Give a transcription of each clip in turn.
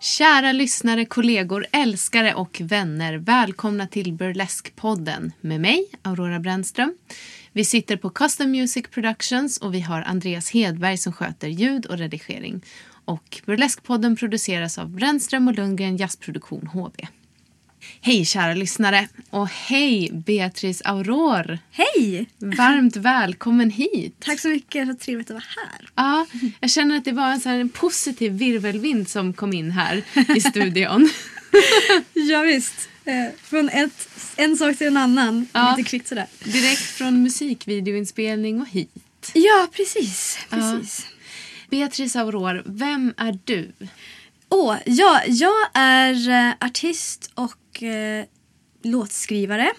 Kära lyssnare, kollegor, älskare och vänner. Välkomna till Burlesque-podden med mig, Aurora Brännström. Vi sitter på Custom Music Productions och vi har Andreas Hedberg som sköter ljud och redigering. Och Burlesque-podden produceras av Brännström och Lundgren Jazzproduktion HB. Hej kära lyssnare och hej Beatrice Aurore. Hej! Varmt välkommen hit. Tack så mycket, så trevligt att vara här. Ja, jag känner att det var en, så en positiv virvelvind som kom in här i studion. ja, visst. Eh, från ett, en sak till en annan. Ja, lite kvickt sådär. Direkt från musikvideoinspelning och hit. Ja, precis. precis. Ja. Beatrice Aurore, vem är du? Oh, ja, jag är eh, artist och och eh, låtskrivare.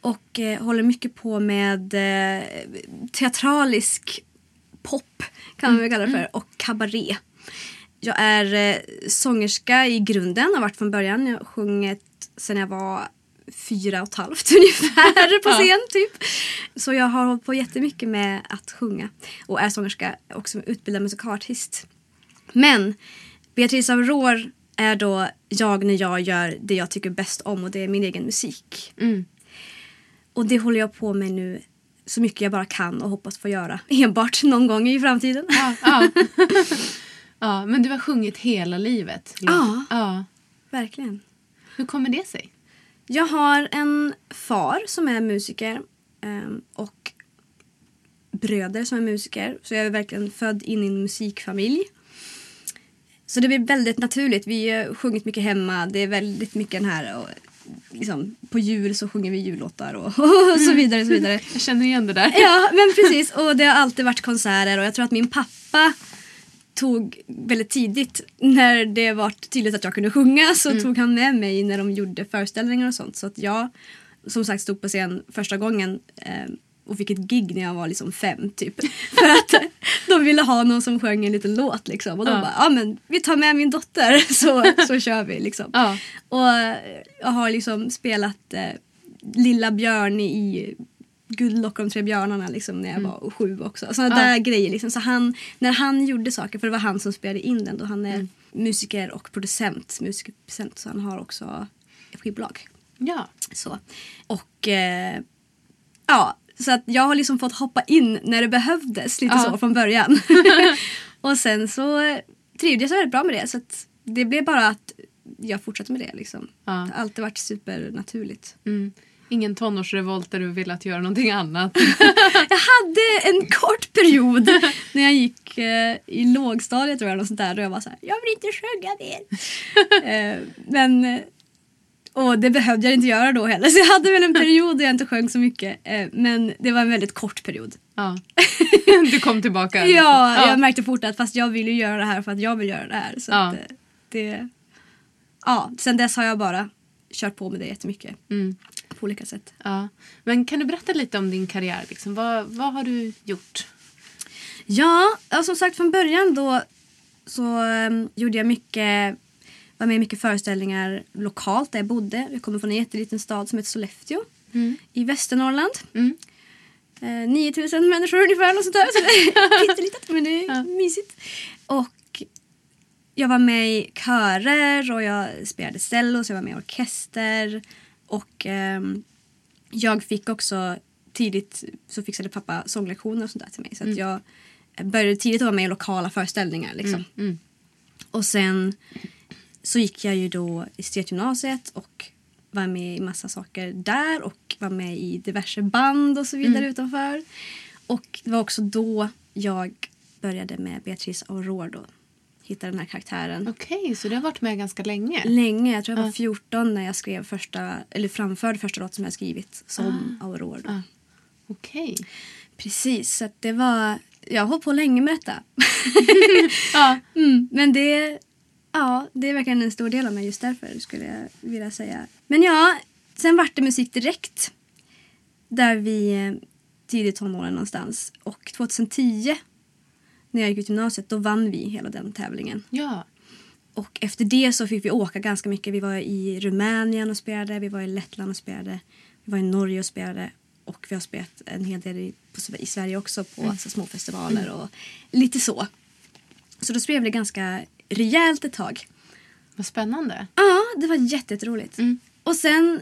Och eh, håller mycket på med eh, teatralisk pop kan man väl kalla det för. Mm. Och kabaré. Jag är eh, sångerska i grunden, har varit från början. Jag har sjungit sen jag var fyra och ett halvt ungefär på scen. typ. Så jag har hållit på jättemycket med att sjunga och är sångerska och utbildad musikalartist. Men Beatrice Aurore är då jag när jag gör det jag tycker bäst om och det är min egen musik. Mm. Och det håller jag på med nu så mycket jag bara kan och hoppas få göra enbart någon gång i framtiden. Ja, ja. ja men du har sjungit hela livet. Ja, ja, verkligen. Hur kommer det sig? Jag har en far som är musiker ehm, och bröder som är musiker. Så jag är verkligen född in i en musikfamilj. Så det blir väldigt naturligt. Vi har sjungit mycket hemma. Det är väldigt mycket den här och liksom, på jul så sjunger vi jullåtar och, och så vidare. så vidare. Jag känner igen det där. Ja, men precis. Och det har alltid varit konserter och jag tror att min pappa tog väldigt tidigt när det var tydligt att jag kunde sjunga så mm. tog han med mig när de gjorde föreställningar och sånt. Så att jag som sagt stod på scen första gången eh, och fick ett gig när jag var liksom fem typ. För att de ville ha någon som sjöng en liten låt liksom. Och de ja. bara, ja men vi tar med min dotter så, så kör vi liksom. Ja. Och jag har liksom spelat eh, Lilla Björn i Guldlock om tre björnarna liksom, när jag mm. var sju också. Sådana ja. där grejer. Liksom. Så han, när han gjorde saker, för det var han som spelade in den då. Han är mm. musiker och producent, musikproducent så han har också skivbolag. Ja. Så. Och eh, ja, så att jag har liksom fått hoppa in när det behövdes lite ja. så från början. och sen så trivdes jag väldigt bra med det. Så det blev bara att jag fortsatte med det. Liksom. Ja. Det har alltid varit supernaturligt. Mm. Ingen tonårsrevolt där du ville att göra någonting annat? Jag hade en kort period när jag gick eh, i lågstadiet tror jag, något sånt där, då jag var så här, jag vill inte sjunga mer. eh, men, eh, och det behövde jag inte göra då heller, så jag hade väl en period där jag inte sjöng så mycket. Eh, men det var en väldigt kort period. Ja. Du kom tillbaka? liksom. Ja, jag märkte fort att fast jag vill ju göra det här för att jag vill göra det här. Så Ja. eh, det, ja, sen dess har jag bara kört på med det jättemycket. Mm. På olika sätt. Ja. Men kan du berätta lite om din karriär? Liksom? Vad, vad har du gjort? Ja, ja, som sagt från början då så um, gjorde jag mycket, var med i mycket föreställningar lokalt där jag bodde. Jag kommer från en jätteliten stad som heter Sollefteå i Västernorrland. Mm. Eh, 9000 människor ungefär, något sånt där. Så det är men det är mysigt. Och jag var med i körer och jag spelade cello så jag var med i orkester. Och ehm, jag fick också tidigt så fixade pappa sånglektioner och sånt där till mig. Så att jag började tidigt att vara med i lokala föreställningar. Liksom. Mm. Och sen så gick jag ju då i estetgymnasiet och var med i massa saker där och var med i diverse band och så vidare utanför. Och det var också då jag började med Beatrice Aurore då. Hittade den här karaktären. Okej, så du har varit med ganska länge? Länge, jag tror jag var 14 när jag skrev första, eller framförde första låt som jag skrivit som Aurore. Då. Ah. Okej. Precis, så det var, jag har hållit på länge med detta. Ja. Mm, men det, ja, det är verkligen en stor del av mig just därför skulle jag vilja säga. Men ja, sen vart det musik direkt. Där vi eh, tidigt tonåren någonstans. Och 2010 när jag gick ut gymnasiet då vann vi hela den tävlingen. ja. Och efter det så fick vi åka ganska mycket. Vi var i Rumänien och spelade, vi var i Lettland och spelade, vi var i Norge och spelade och vi har spelat en hel del i, på, i Sverige också på alltså, små festivaler och lite så. Så då spelade vi ganska rejält ett tag. Vad spännande. Ja, det var jätte- jätteroligt. Mm. Och sen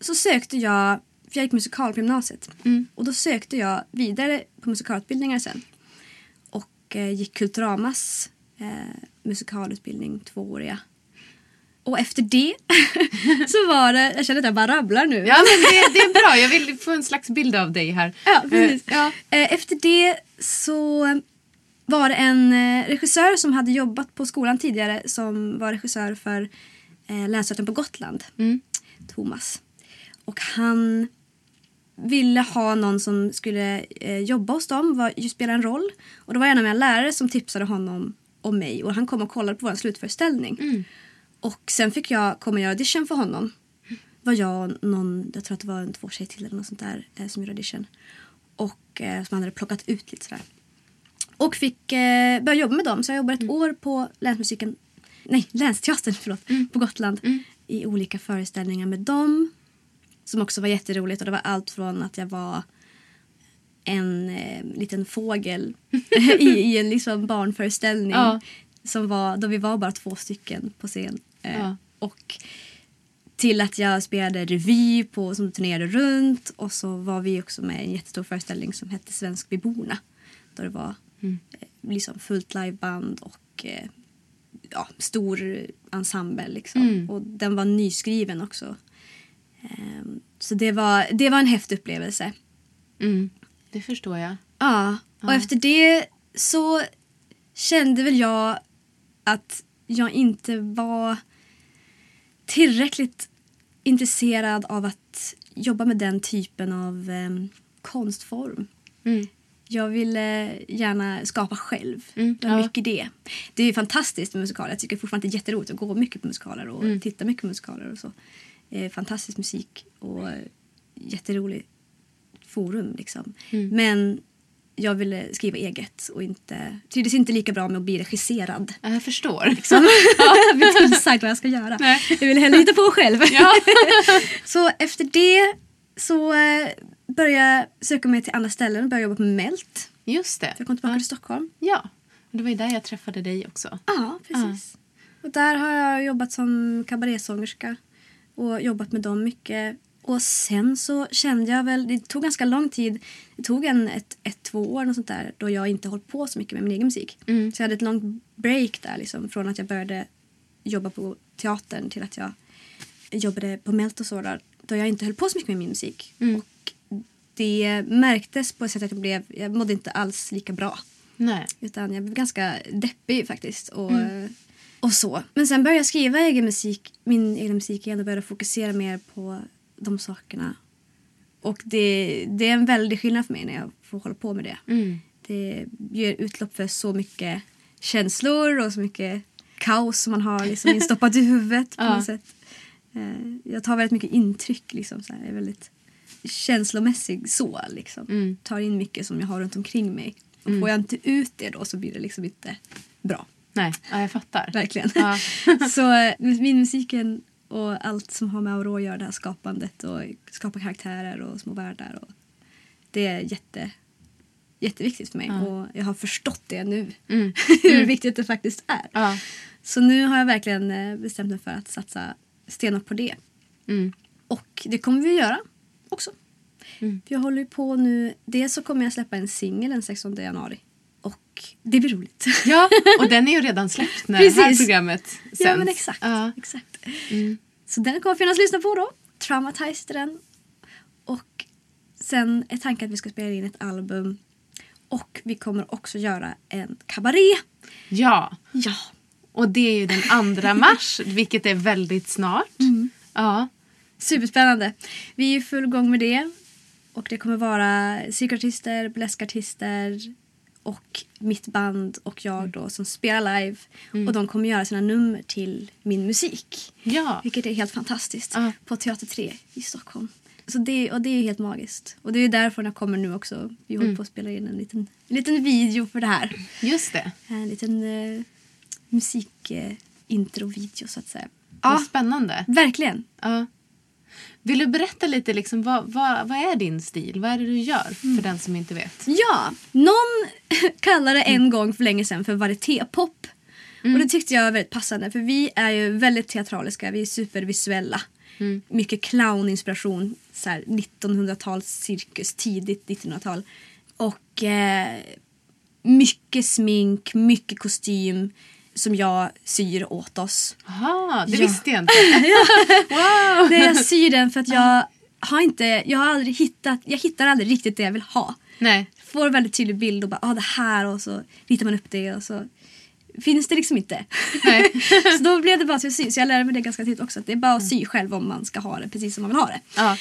så sökte jag, för jag gick musikal på gymnasiet. Mm. Och då sökte jag vidare på musikalutbildningar sen. Och eh, gick Kulturamas eh, musikalutbildning, tvååriga. Och efter det så var det, jag känner att jag bara rabblar nu. Ja, men det, det är bra. Jag vill få en slags bild av dig här. Ja, precis. Ja. Eh, Efter det så var det en eh, regissör som hade jobbat på skolan tidigare som var regissör för eh, Länsrätten på Gotland, Mm. Thomas. Och han ville ha någon som skulle eh, jobba hos dem, var, spela en roll. Och det var en av mina lärare som tipsade honom om mig och han kom och kollade på vår slutföreställning. Mm. Och sen fick jag komma och göra audition för honom. var jag och någon, jag tror att det var en två tjejer till eller något sånt där eh, som gjorde audition. Och eh, som han hade plockat ut lite sådär. Och fick eh, börja jobba med dem. Så jag jobbade ett år på länsmusiken, nej länsteatern förlåt, på Gotland. I olika föreställningar med dem. Som också var jätteroligt och det var allt från att jag var en eh, liten fågel i, i en liksom barnföreställning. Ja. Som var, då vi var bara två stycken på scen. Eh, Ja. Och till att jag spelade revy på, som turnerade runt och så var vi också med i en jättestor föreställning som hette Svensk vid borna. Då det var Mm. eh, liksom fullt liveband och eh, ja, stor ensemble. Liksom. Mm. Och den var nyskriven också. Ehm, så det var, det var en häftig upplevelse. Mm. Det förstår jag. Ja, och Ja. efter det så kände väl jag att jag inte var tillräckligt intresserad av att jobba med den typen av em, konstform. Mm. Jag ville gärna skapa själv. Mm, det var ja. mycket det. Det är fantastiskt med musikaler. Jag tycker fortfarande att det är jätteroligt att gå mycket på musikaler och Mm. titta mycket på musikaler och så. Eh, fantastisk musik och eh, jätterolig forum liksom. Mm. Men jag ville skriva eget och inte, trivdes inte lika bra med att bli regisserad. Ja, Jag förstår. Liksom. jag vet inte exakt vad jag ska göra. Nej. Jag ville hellre hitta på själv. Ja. så efter det så eh, började söka mig till andra ställen och började jobba på Melt. Just det. Jag kom tillbaka ja. till Stockholm. Ja, och det var ju där jag träffade dig också. Ja, precis. Och där har jag jobbat som kabarésångerska och jobbat med dem mycket. Och sen så kände jag väl, det tog ganska lång tid, det tog en ett, ett två år och sånt där då jag inte hållit på så mycket med min egen musik. Mm. Så jag hade ett långt break där liksom från att jag började jobba på teatern till att jag jobbade på Melt och så där. då jag inte höll på så mycket med min musik. Mm. Och det märktes på ett sätt att jag blev, jag mådde inte alls lika bra. Nej. Utan jag blev ganska deppig faktiskt. Och, Mm. och så. Men sen började jag skriva egen musik, min egen musik igen och började fokusera mer på de sakerna. Och det, det är en väldig skillnad för mig när jag får hålla på med det. Mm. Det ger utlopp för så mycket känslor och så mycket kaos som man har liksom instoppat i huvudet på Ja. något sätt. Eh, Jag tar väldigt mycket intryck. Liksom, så här. Jag är väldigt känslomässig så. Liksom. Mm. Tar in mycket som jag har runt omkring mig. Och Får jag inte ut det då så blir det liksom inte bra. Nej, ja, jag fattar. Verkligen. Ja. så eh, min musiken och allt som har med Aurora att göra, det här skapandet och skapa karaktärer och små världar. Och det är jätte, jätteviktigt för mig Ja. och jag har förstått det nu. Mm. Hur viktigt det faktiskt är. Ja. Så nu har jag verkligen eh, bestämt mig för att satsa stenhårt på det. Mm. Och det kommer vi att göra också. Mm. Jag håller på nu. Dels så kommer jag släppa en singel den 16 januari. Och det blir roligt. ja, och den är ju redan släppt när det här Precis. programmet sänds. ja men exakt. Ja. exakt. Mm. Så den kommer finnas att lyssna på då. Traumatized den. Och sen är tanken att vi ska spela in ett album. Och vi kommer också göra en kabaré. ja, Ja. och det är ju den 2 mars, vilket är väldigt snart. Mm. Ja. Superspännande. Vi är i full gång med det. Och det kommer vara cirkusartister, burleskartister och mitt band och jag då som spelar live. Och de kommer göra sina nummer till min musik. Ja. Vilket är helt fantastiskt. Ja. På Teater 3 i Stockholm. Så det, och det är helt magiskt. Och det är därför jag kommer nu också. Vi håller på att spela in en liten, en liten video för det här. Just det. En liten uh, musikintro-video så att säga. Ja, spännande. verkligen. Ja. Vill du berätta lite, liksom, vad, vad, vad är din stil? Vad är det du gör för den som inte vet? Ja, någon kallade en gång för länge sedan för varietépop. Och det tyckte jag var väldigt passande för vi är ju väldigt teatraliska, vi är supervisuella. Mycket clowninspiration, så här 1900-tals cirkus, tidigt 1900-tal. Och eh, mycket smink, mycket kostym som jag syr åt oss. Aha, det Ja. visste jag inte. wow. Nej, jag syr den för att jag har inte, jag har aldrig hittat, jag hittar aldrig riktigt det jag vill ha. Nej. får en väldigt tydlig bild och bara ah, det här och så ritar man upp det och så finns det liksom inte. Nej. så då blev det bara att sy. Så jag lärde mig det ganska tidigt också. Att det är bara att sy själv om man ska ha det precis som man vill ha det. Ja.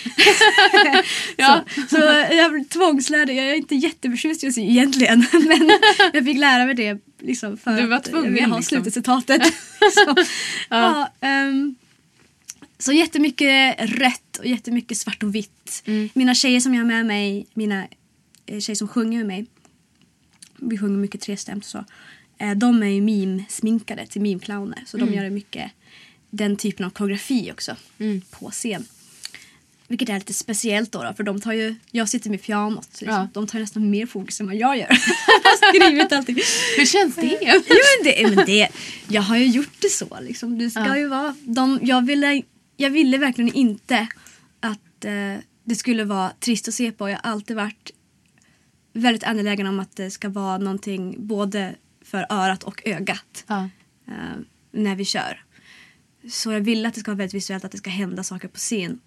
ja. Så, så jag tvångslärde. Jag är inte jätteförtjust i att sy egentligen. Men jag fick lära mig det liksom för Du var att tvungen, jag ville ha liksom. slutresultatet. så, ja. ehm, så jättemycket rött och jättemycket svart och vitt. Mm. Mina tjejer som jag har med mig, mina eh, tjejer som sjunger med mig. Vi sjunger mycket trestämt och så. Eh, de är ju meme-sminkade till meme-clowner. Så de gör mycket den typen av koreografi också Mm. på scen. Vilket är lite speciellt då, då för de tar ju, jag sitter med pianot. Liksom. Ja. De tar nästan mer fokus än vad jag gör. skrivit allting. Hur känns det? Jo, men det, men det, jag har ju gjort det så. Liksom. Det ska Ja. ju vara... De, jag, ville, jag ville verkligen inte att eh, det skulle vara trist att se på. Jag har alltid varit väldigt angelägen om att det ska vara någonting både för örat och ögat Ja. eh, när vi kör. Så jag ville att det ska vara väldigt visuellt, att det ska hända saker på scen.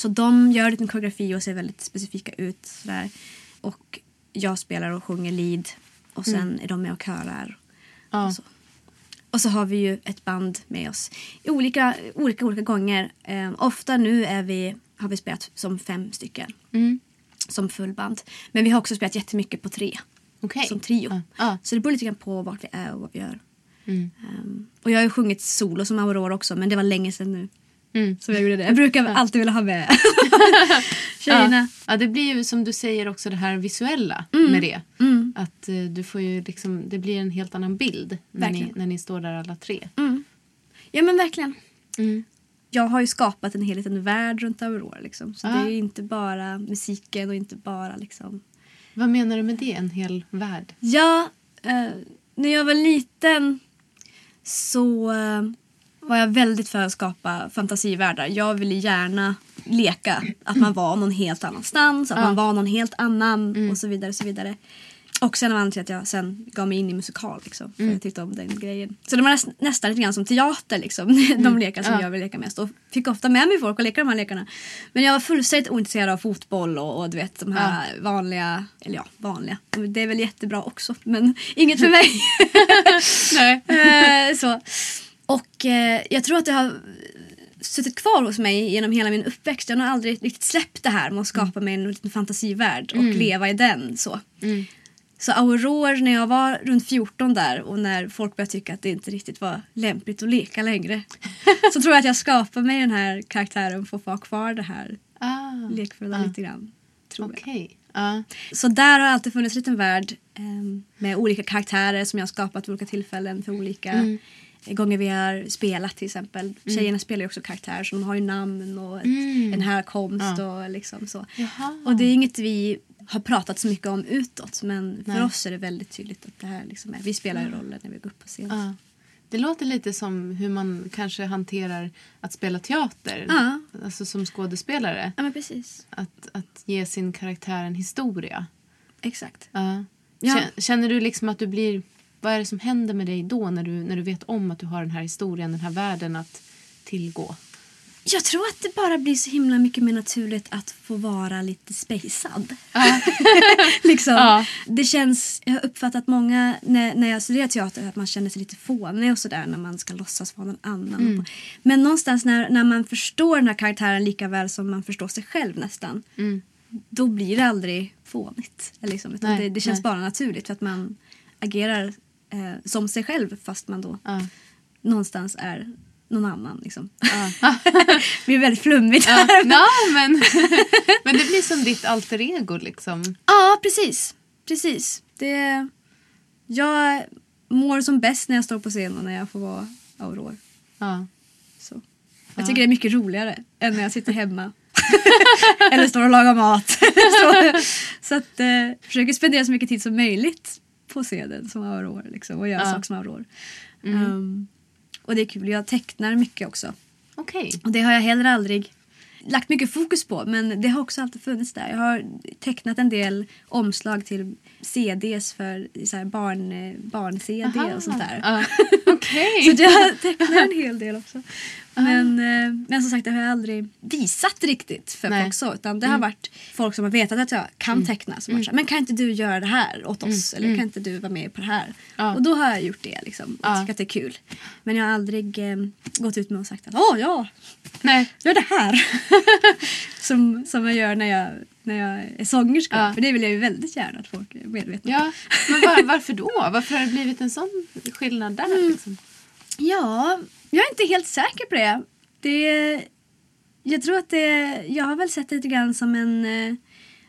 Så de gör en liten koreografi och ser väldigt specifika ut. Sådär. Och jag spelar och sjunger lead. Och sen är de med och körar. Ja. Och, så. och så har vi ju ett band med oss i olika, olika, olika gånger. Eh, ofta nu är vi, har vi spelat som fem stycken. Mm. Som fullband. Men vi har också spelat jättemycket på tre. Okej. Som trio. Ja. Ja. Så det beror lite grann på vart vi är och vad vi gör. Mm. Ehm, och jag har ju sjungit solo som Aurora också men det var länge sedan nu Mm. som jag gjorde det. Jag brukar alltid vilja ha med tjejerna. Ja. ja, det blir ju som du säger också det här visuella Mm. med det. Mm. Att eh, du får ju liksom, det blir en helt annan bild när ni, när ni står där alla tre. Mm. Ja men verkligen. Mm. Jag har ju skapat en hel liten värld runt Aurora liksom. Så Ja. det är ju inte bara musiken och inte bara liksom. Vad menar du med det? En hel värld? Ja, eh, när jag var liten så eh, var jag väldigt för att skapa fantasivärldar. Jag ville gärna leka att man var någon helt annanstans, att Ja. man var någon helt annan Mm. och så vidare. Och så vidare. också en av anledningarna till att jag sen gav mig in i musikal. Liksom, för Jag tyckte om den grejen. Så det var näst, nästan lite grann som teater, liksom, de lekar som Ja. jag vill leka mest. Och fick ofta med mig folk och leka de här lekarna. Men jag var fullständigt ointresserad av fotboll och, och du vet de här vanliga, eller ja, vanliga. Det är väl jättebra också, men inget för mig. Nej. Eh, så. Och eh, jag tror att det har suttit kvar hos mig genom hela min uppväxt. Jag har aldrig riktigt släppt det här med att skapa mig en liten fantasivärld och leva i den. Så. Mm. Så Aurore, när jag var runt 14 där och när folk började tycka att det inte riktigt var lämpligt att leka längre. så tror jag att jag skapade mig den här karaktären för att få ha kvar det här Ah, lekfulla Ah. lite grann. Tror jag. Okej. Ja. Så där har alltid funnits en liten värld ehm, med olika karaktärer som jag har skapat vid olika tillfällen för olika Mm. Gånger vi har spelat till exempel. Tjejerna spelar ju också karaktärer så de har ju namn och ett, Mm. en härkomst Ja. och liksom så. Jaha. Och det är inget vi har pratat så mycket om utåt men för Nej. oss är det väldigt tydligt att det här liksom är, vi spelar ju rollen när vi går upp på scen. Ja. Det låter lite som hur man kanske hanterar att spela teater. Ja. Alltså som skådespelare. Ja men precis, Att, att ge sin karaktär en historia. exakt. Ja. Ja. Kä- Känner du liksom att du blir... Vad är det som händer med dig då när du, när du vet om att du har den här historien, den här världen att tillgå? Jag tror att det bara blir så himla mycket mer naturligt att få vara lite spejsad. Ja. liksom. Ja. Det känns, jag har uppfattat många när, när jag studerar teater att man känner sig lite fånig och sådär när man ska låtsas vara någon annan. Mm. Men någonstans när, när man förstår den här karaktären lika väl som man förstår sig själv nästan. Mm. Då blir det aldrig fånigt. Liksom, det, det känns nej. bara naturligt för att man agerar eh, som sig själv fast man då Ja. någonstans är någon annan. Liksom. Ja. det blir väldigt flummigt Ja. Ja, men, men det blir som ditt alter ego liksom. Ja, precis. Precis. Det, jag mår som bäst när jag står på scen och när jag får vara Aurore. Ja. Så. Ja. Jag tycker det är mycket roligare än när jag sitter hemma. Eller står och lagar mat. så så att, eh, försöker spendera så mycket tid som möjligt på scenen som Aurore. Liksom, och göra Ja. saker som Aurore. Mm. Um, och det är kul. Jag tecknar mycket också. Okej. Och det har jag heller aldrig lagt mycket fokus på men det har också alltid funnits där. Jag har tecknat en del omslag till CDs för så barn, barn-CD Aha. och sånt där. Ja. Okej. Så jag tecknar en hel del också. Men, eh, men som sagt det har jag aldrig visat riktigt för Nej. folk så. Utan det har varit folk som har vetat att jag kan teckna. Som har sagt, men kan inte du göra det här åt oss? Eller kan inte du vara med på det här? Ja. Och då har jag gjort det liksom. Och Ja. tycker att det är kul. Men jag har aldrig eh, gått ut med och sagt att åh ja, Nej. gör det här. som, som jag gör när jag, när jag är sångerska. Ja. För det vill jag ju väldigt gärna att folk är medvetna om. Ja, men var, varför då? Varför har det blivit en sån skillnad där? Liksom? Ja, jag är inte helt säker på det. det jag tror att det, jag har väl sett det lite grann som en, eh,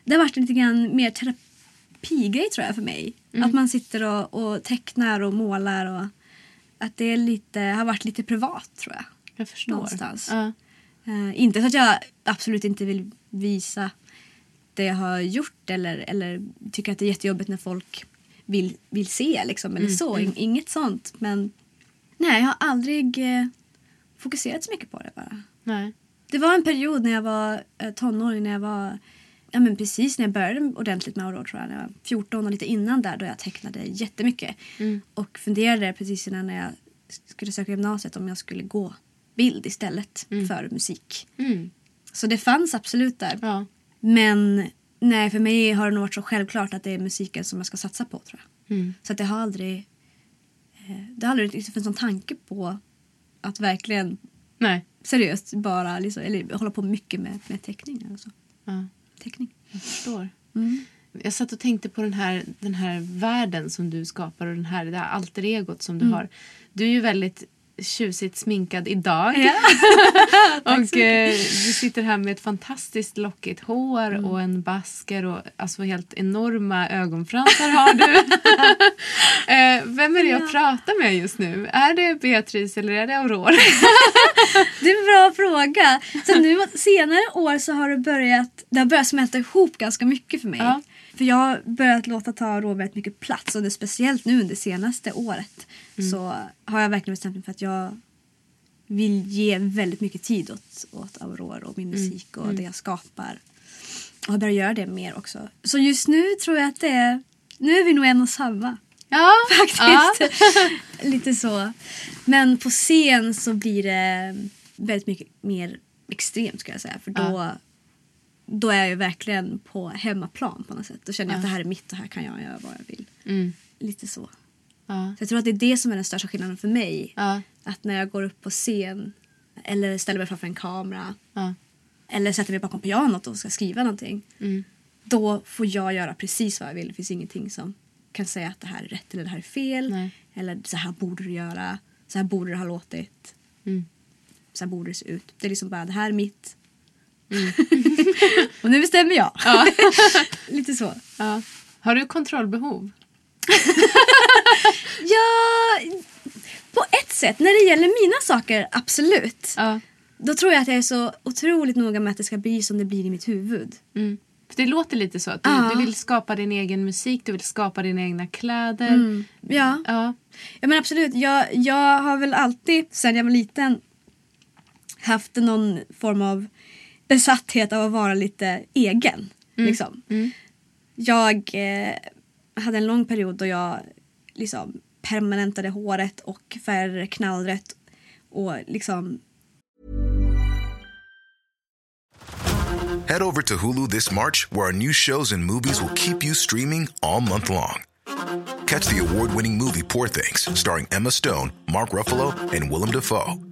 det har varit lite grann mer terapigrej tror jag för mig. Att man sitter och, och tecknar och målar och att det är lite, har varit lite privat tror jag. Jag förstår. Någonstans. Ja. Eh, inte så att jag absolut inte vill visa det jag har gjort eller, eller tycker att det är jättejobbigt när folk vill, vill se liksom, eller så. In- Inget sånt. Men nej, jag har aldrig eh, fokuserat så mycket på det bara. Nej. Det var en period när jag var eh, tonåring, när jag var ja, men precis när jag började ordentligt med Aurora tror jag. När jag var 14 och lite innan där då jag tecknade jättemycket. Mm. Och funderade precis innan när jag skulle söka gymnasiet om jag skulle gå bild istället för musik. Mm. Så det fanns absolut där. Ja. Men nej, för mig har det nog varit så självklart att det är musiken som jag ska satsa på tror jag. Mm. Så att det har aldrig eh, det har aldrig riktigt funnits någon tanke på att verkligen Nej. seriöst bara liksom, eller hålla på mycket med, med teckningar och så. Ja, Teckning. jag förstår. Mm. Jag satt och tänkte på den här, den här världen som du skapar och den här, det här alter egot som du Mm. har. Du är ju väldigt tjusigt sminkad idag. Ja. och eh, du sitter här med ett fantastiskt lockigt hår Mm. och en basker och alltså helt enorma ögonfransar har du. eh, vem är det jag Ja. pratar med just nu? Är det Beatrice eller är det Aurora? Det är en bra fråga. Så nu senare år så har det börjat, det har börjat smälta ihop ganska mycket för mig. Ja. För jag har börjat låta ta väldigt mycket plats och det, speciellt nu under senaste året så har jag verkligen bestämt mig för att jag vill ge väldigt mycket tid åt, åt Aurora och min musik och det jag skapar. Och har börjat göra det mer också. Så just nu tror jag att det är nu är vi nog en och samma. Ja, Faktiskt. Lite så. Men på scen så blir det väldigt mycket mer extremt ska jag säga. För då, då är jag verkligen på hemmaplan på något sätt. Då känner jag att det här är mitt och här kan jag göra vad jag vill. Mm. Lite så. Ja. Så jag tror att det är det som är den största skillnaden för mig. Ja. Att när jag går upp på scen eller ställer mig framför en kamera Ja. eller sätter mig bakom pianot och ska skriva någonting. Mm. Då får jag göra precis vad jag vill. Det finns ingenting som kan säga att det här är rätt eller det här är fel. Nej. Eller så här borde du göra. Så här borde det ha låtit. Mm. Så här borde det se ut. Det är liksom bara det här är mitt. och nu bestämmer jag. Lite så. Ja. Har du kontrollbehov? Ja, på ett sätt. När det gäller mina saker, absolut. Ja. Då tror jag att jag är så otroligt noga med att det ska bli som det blir i mitt huvud. Mm. För det låter lite så att du, Ja. du vill skapa din egen musik, du vill skapa dina egna kläder. Mm. Ja. Ja. Ja men absolut. Jag, jag har väl alltid sen jag var liten haft någon form av besatthet av att vara lite egen. Liksom. Mm. Jag eh, hade en lång period då jag liksom permanentade håret och färgade knallrött. Och liksom Head over to Hulu this March, where our new shows and movies will keep you streaming all month long. Catch the award winning movie Poor Things, starring Emma Stone, Mark Ruffalo, and Willem Dafoe.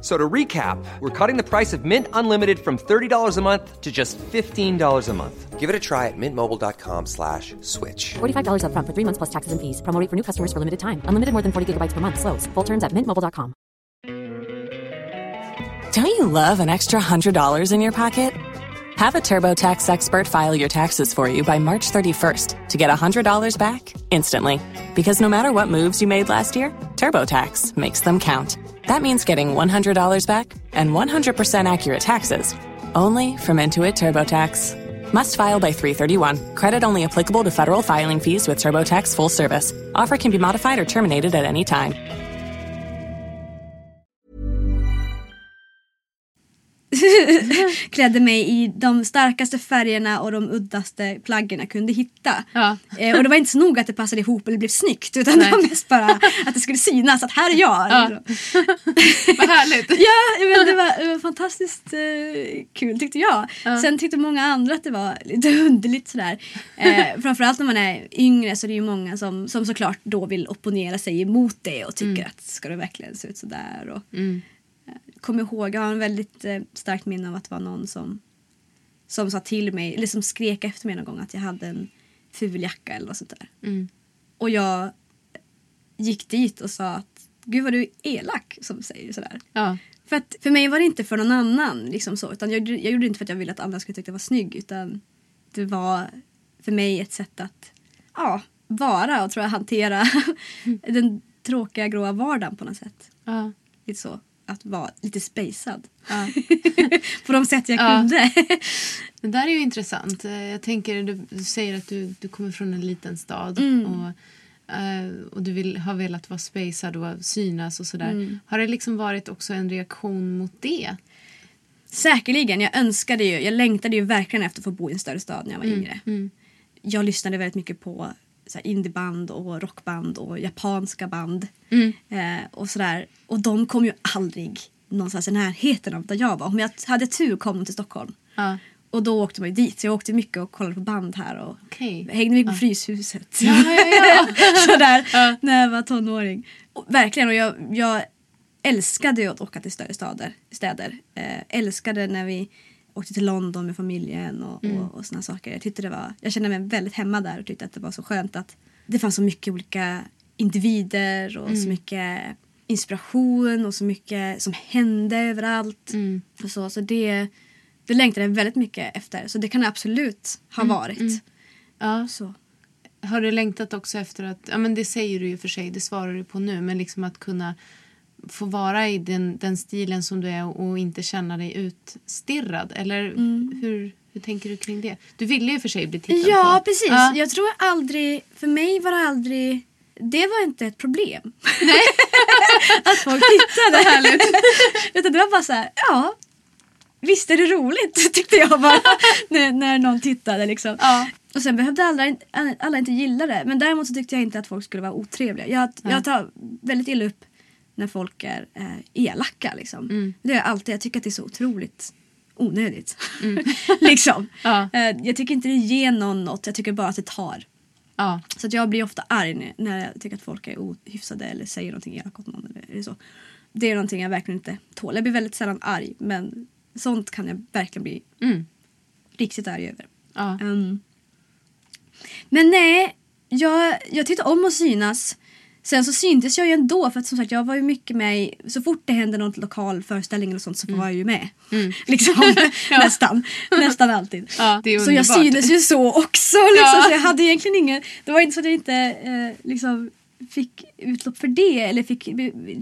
F- So to recap, we're cutting the price of Mint Unlimited from $30 a month to just $15 a month. Give it a try at mintmobile.com slash switch. $45 upfront for three months plus taxes and fees. Promo for new customers for limited time. Unlimited more than 40 gigabytes per month. Slows. Full terms at mintmobile.com. Don't you love an extra $100 in your pocket? Have a TurboTax expert file your taxes for you by March 31st to get $100 back instantly. Because no matter what moves you made last year, TurboTax makes them count. That means getting $100 back and 100% accurate taxes only from Intuit TurboTax. Must file by 331. Credit only applicable to federal filing fees with TurboTax full service. Offer can be modified or terminated at any time. klädde mig i de starkaste färgerna och de uddaste plaggen jag kunde hitta. Ja. Eh, och det var inte så noga att det passade ihop eller blev snyggt utan Nej. det var mest bara att det skulle synas att här är jag. Ja. Vad härligt. Ja, men det var, det var fantastiskt eh, kul tyckte jag. Sen tyckte många andra att det var lite underligt sådär. Eh, framförallt när man är yngre så är det ju många som, som såklart då vill opponera sig emot det och tycker att ska det verkligen se ut sådär. Och, Mm. Kommer ihåg, jag har en väldigt eh, starkt minne av att det var någon som, som sa till mig, eller som skrek efter mig någon gång att jag hade en ful jacka eller något sånt där. Mm. Och jag gick dit och sa att gud vad du är elak som säger sådär. Ja. För att för mig var det inte för någon annan liksom så, utan jag, jag gjorde det inte för att jag ville att andra skulle tycka att jag var snygg utan det var för mig ett sätt att ja, vara och tror jag hantera den tråkiga gråa vardagen på något sätt. Ja. Lite så. Att vara lite spacad. Ja. på de sätt jag Ja. kunde. Det där är ju intressant. Jag tänker, du, du säger att du, du kommer från en liten stad Mm. och, eh, och du vill, har velat vara spacad och synas och sådär. Mm. Har det liksom varit också en reaktion mot det? Säkerligen. Jag önskade ju, jag längtade ju verkligen efter att få bo i en större stad när jag var yngre. Mm. Jag lyssnade väldigt mycket på indieband och rockband och japanska band. Mm. Eh, och sådär. Och de kom ju aldrig någonstans i närheten av där jag var. Om jag hade tur kom de till Stockholm. Ja. Och då åkte man ju dit. Så jag åkte mycket och kollade på band här. Och Okej. Hängde mycket på Fryshuset. Ja, ja. Sådär, när jag var tonåring. Och, verkligen, och jag, jag älskade ju att åka till större stader, städer. Eh, älskade när vi åkte till London med familjen och, och, och såna saker. Jag, tyckte det var, jag kände mig väldigt hemma där och tyckte att det var så skönt att det fanns så mycket olika individer och så mycket inspiration och så mycket som hände överallt. Mm. Och så, så det, Det längtar jag väldigt mycket efter. Så det kan det absolut ha varit. Ja. Så. Har du längtat också efter att, ja men det säger du ju för sig, det svarar du på nu, men liksom att kunna få vara i den, den stilen som du är och, och inte känna dig utstirrad? Eller hur, hur tänker du kring det? Du ville ju för sig bli tittad på. Ja, precis. Ja. Jag tror aldrig, för mig var det aldrig, det var inte ett problem. att folk tittade. Härligt. Utan det var bara så här, ja. Visst är det roligt tyckte jag bara när, när någon tittade liksom. Ja. Och sen behövde alla, alla inte gilla det. Men däremot så tyckte jag inte att folk skulle vara otrevliga. Jag, jag tar väldigt illa upp när folk är eh, elaka liksom. Det är alltid. Jag tycker att det är så otroligt onödigt. liksom. Ja. Eh, jag tycker inte det ger någon något. Jag tycker bara att det tar. Ja. Så att jag blir ofta arg när- när jag tycker att folk är ohyfsade eller säger någonting elakt åt någon. Eller, eller så. Det är någonting jag verkligen inte tål. Jag blir väldigt sällan arg men sånt kan jag verkligen bli Mm. riktigt arg över. Ja. Um, men nej, jag, jag tyckte om att synas. Sen så syntes jag ju ändå för att som sagt jag var ju mycket med i, så fort det hände någon lokal föreställning eller sånt så var jag ju med. Liksom nästan, nästan alltid. Ja, så jag syntes ju så också. Liksom, Ja. Så jag hade egentligen ingen, det var inte så att jag inte eh, liksom fick utlopp för det eller fick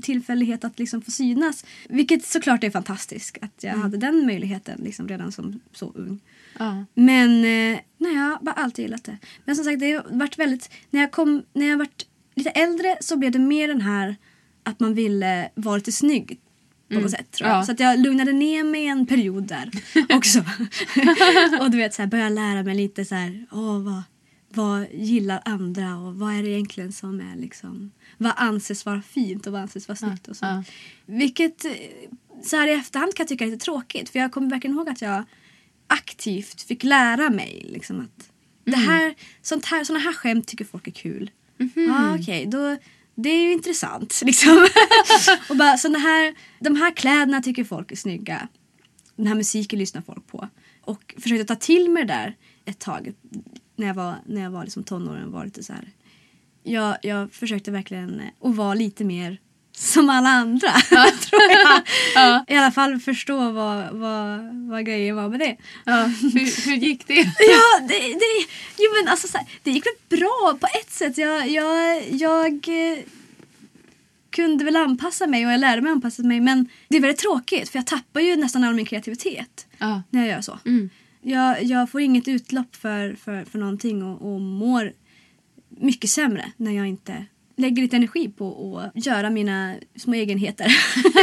tillfällighet att liksom få synas. Vilket såklart är fantastiskt att jag hade den möjligheten liksom redan som så ung. Ja. Men eh, nej, jag har bara alltid gillat det. Men som sagt, det har varit väldigt... När jag, kom, när jag varit lite äldre så blev det mer den här att man ville vara lite snygg på något sätt. Tror jag. Ja. Så att jag lugnade ner mig en period där också. och du vet, så här, började lära mig lite så här, åh, vad, vad gillar andra och vad är det egentligen som är liksom, vad anses vara fint och vad anses vara snyggt och så. ja. Vilket så här i efterhand kan jag tycka är lite tråkigt för jag kommer verkligen ihåg att jag aktivt fick lära mig liksom att det här, sånt här, såna här skämt tycker folk är kul. Ja, okej, då det är ju intressant liksom. och bara såna här, de här kläderna tycker folk är snygga. Den här musiken lyssnar folk på. Och försökte ta till mig det där ett tag när jag var, när jag var liksom tonåren var lite så här. Jag, jag försökte verkligen eh, att vara lite mer som alla andra. tror jag. I alla fall förstå vad, vad, vad grejen var med det. Ja. Hur, hur gick det? Ja, det, det, jo, men alltså, så här, det gick väl bra på ett sätt. Jag, jag, jag eh, kunde väl anpassa mig och jag lärde mig anpassa mig. Men det är väldigt tråkigt för jag tappar ju nästan all min kreativitet Ja. när jag gör så. Mm. Jag, jag får inget utlopp för, för, för någonting och, och mår mycket sämre när jag inte lägger lite energi på att göra mina små egenheter.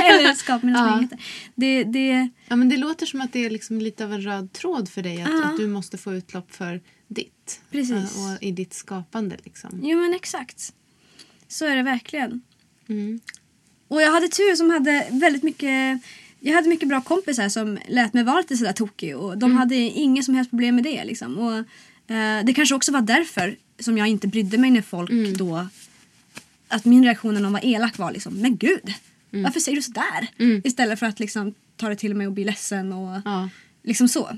Eller skapa mina små Ja. egenheter. Det, det, Ja, men det låter som att det är liksom lite av en röd tråd för dig. Att, Ja. att du måste få utlopp för ditt. Precis. Ja, Och i ditt skapande. Liksom. jo men exakt. Så är det verkligen. Mm. Och jag hade tur som hade väldigt mycket jag hade mycket bra kompisar som lät mig vara lite sådär tokig och de hade inget som helst problem med det. Liksom. Och, eh, det kanske också var därför som jag inte brydde mig när folk då... Att min reaktion när någon var elak var liksom, men gud, varför säger du sådär? Istället för att liksom ta det till mig och bli ledsen och Ja, liksom så.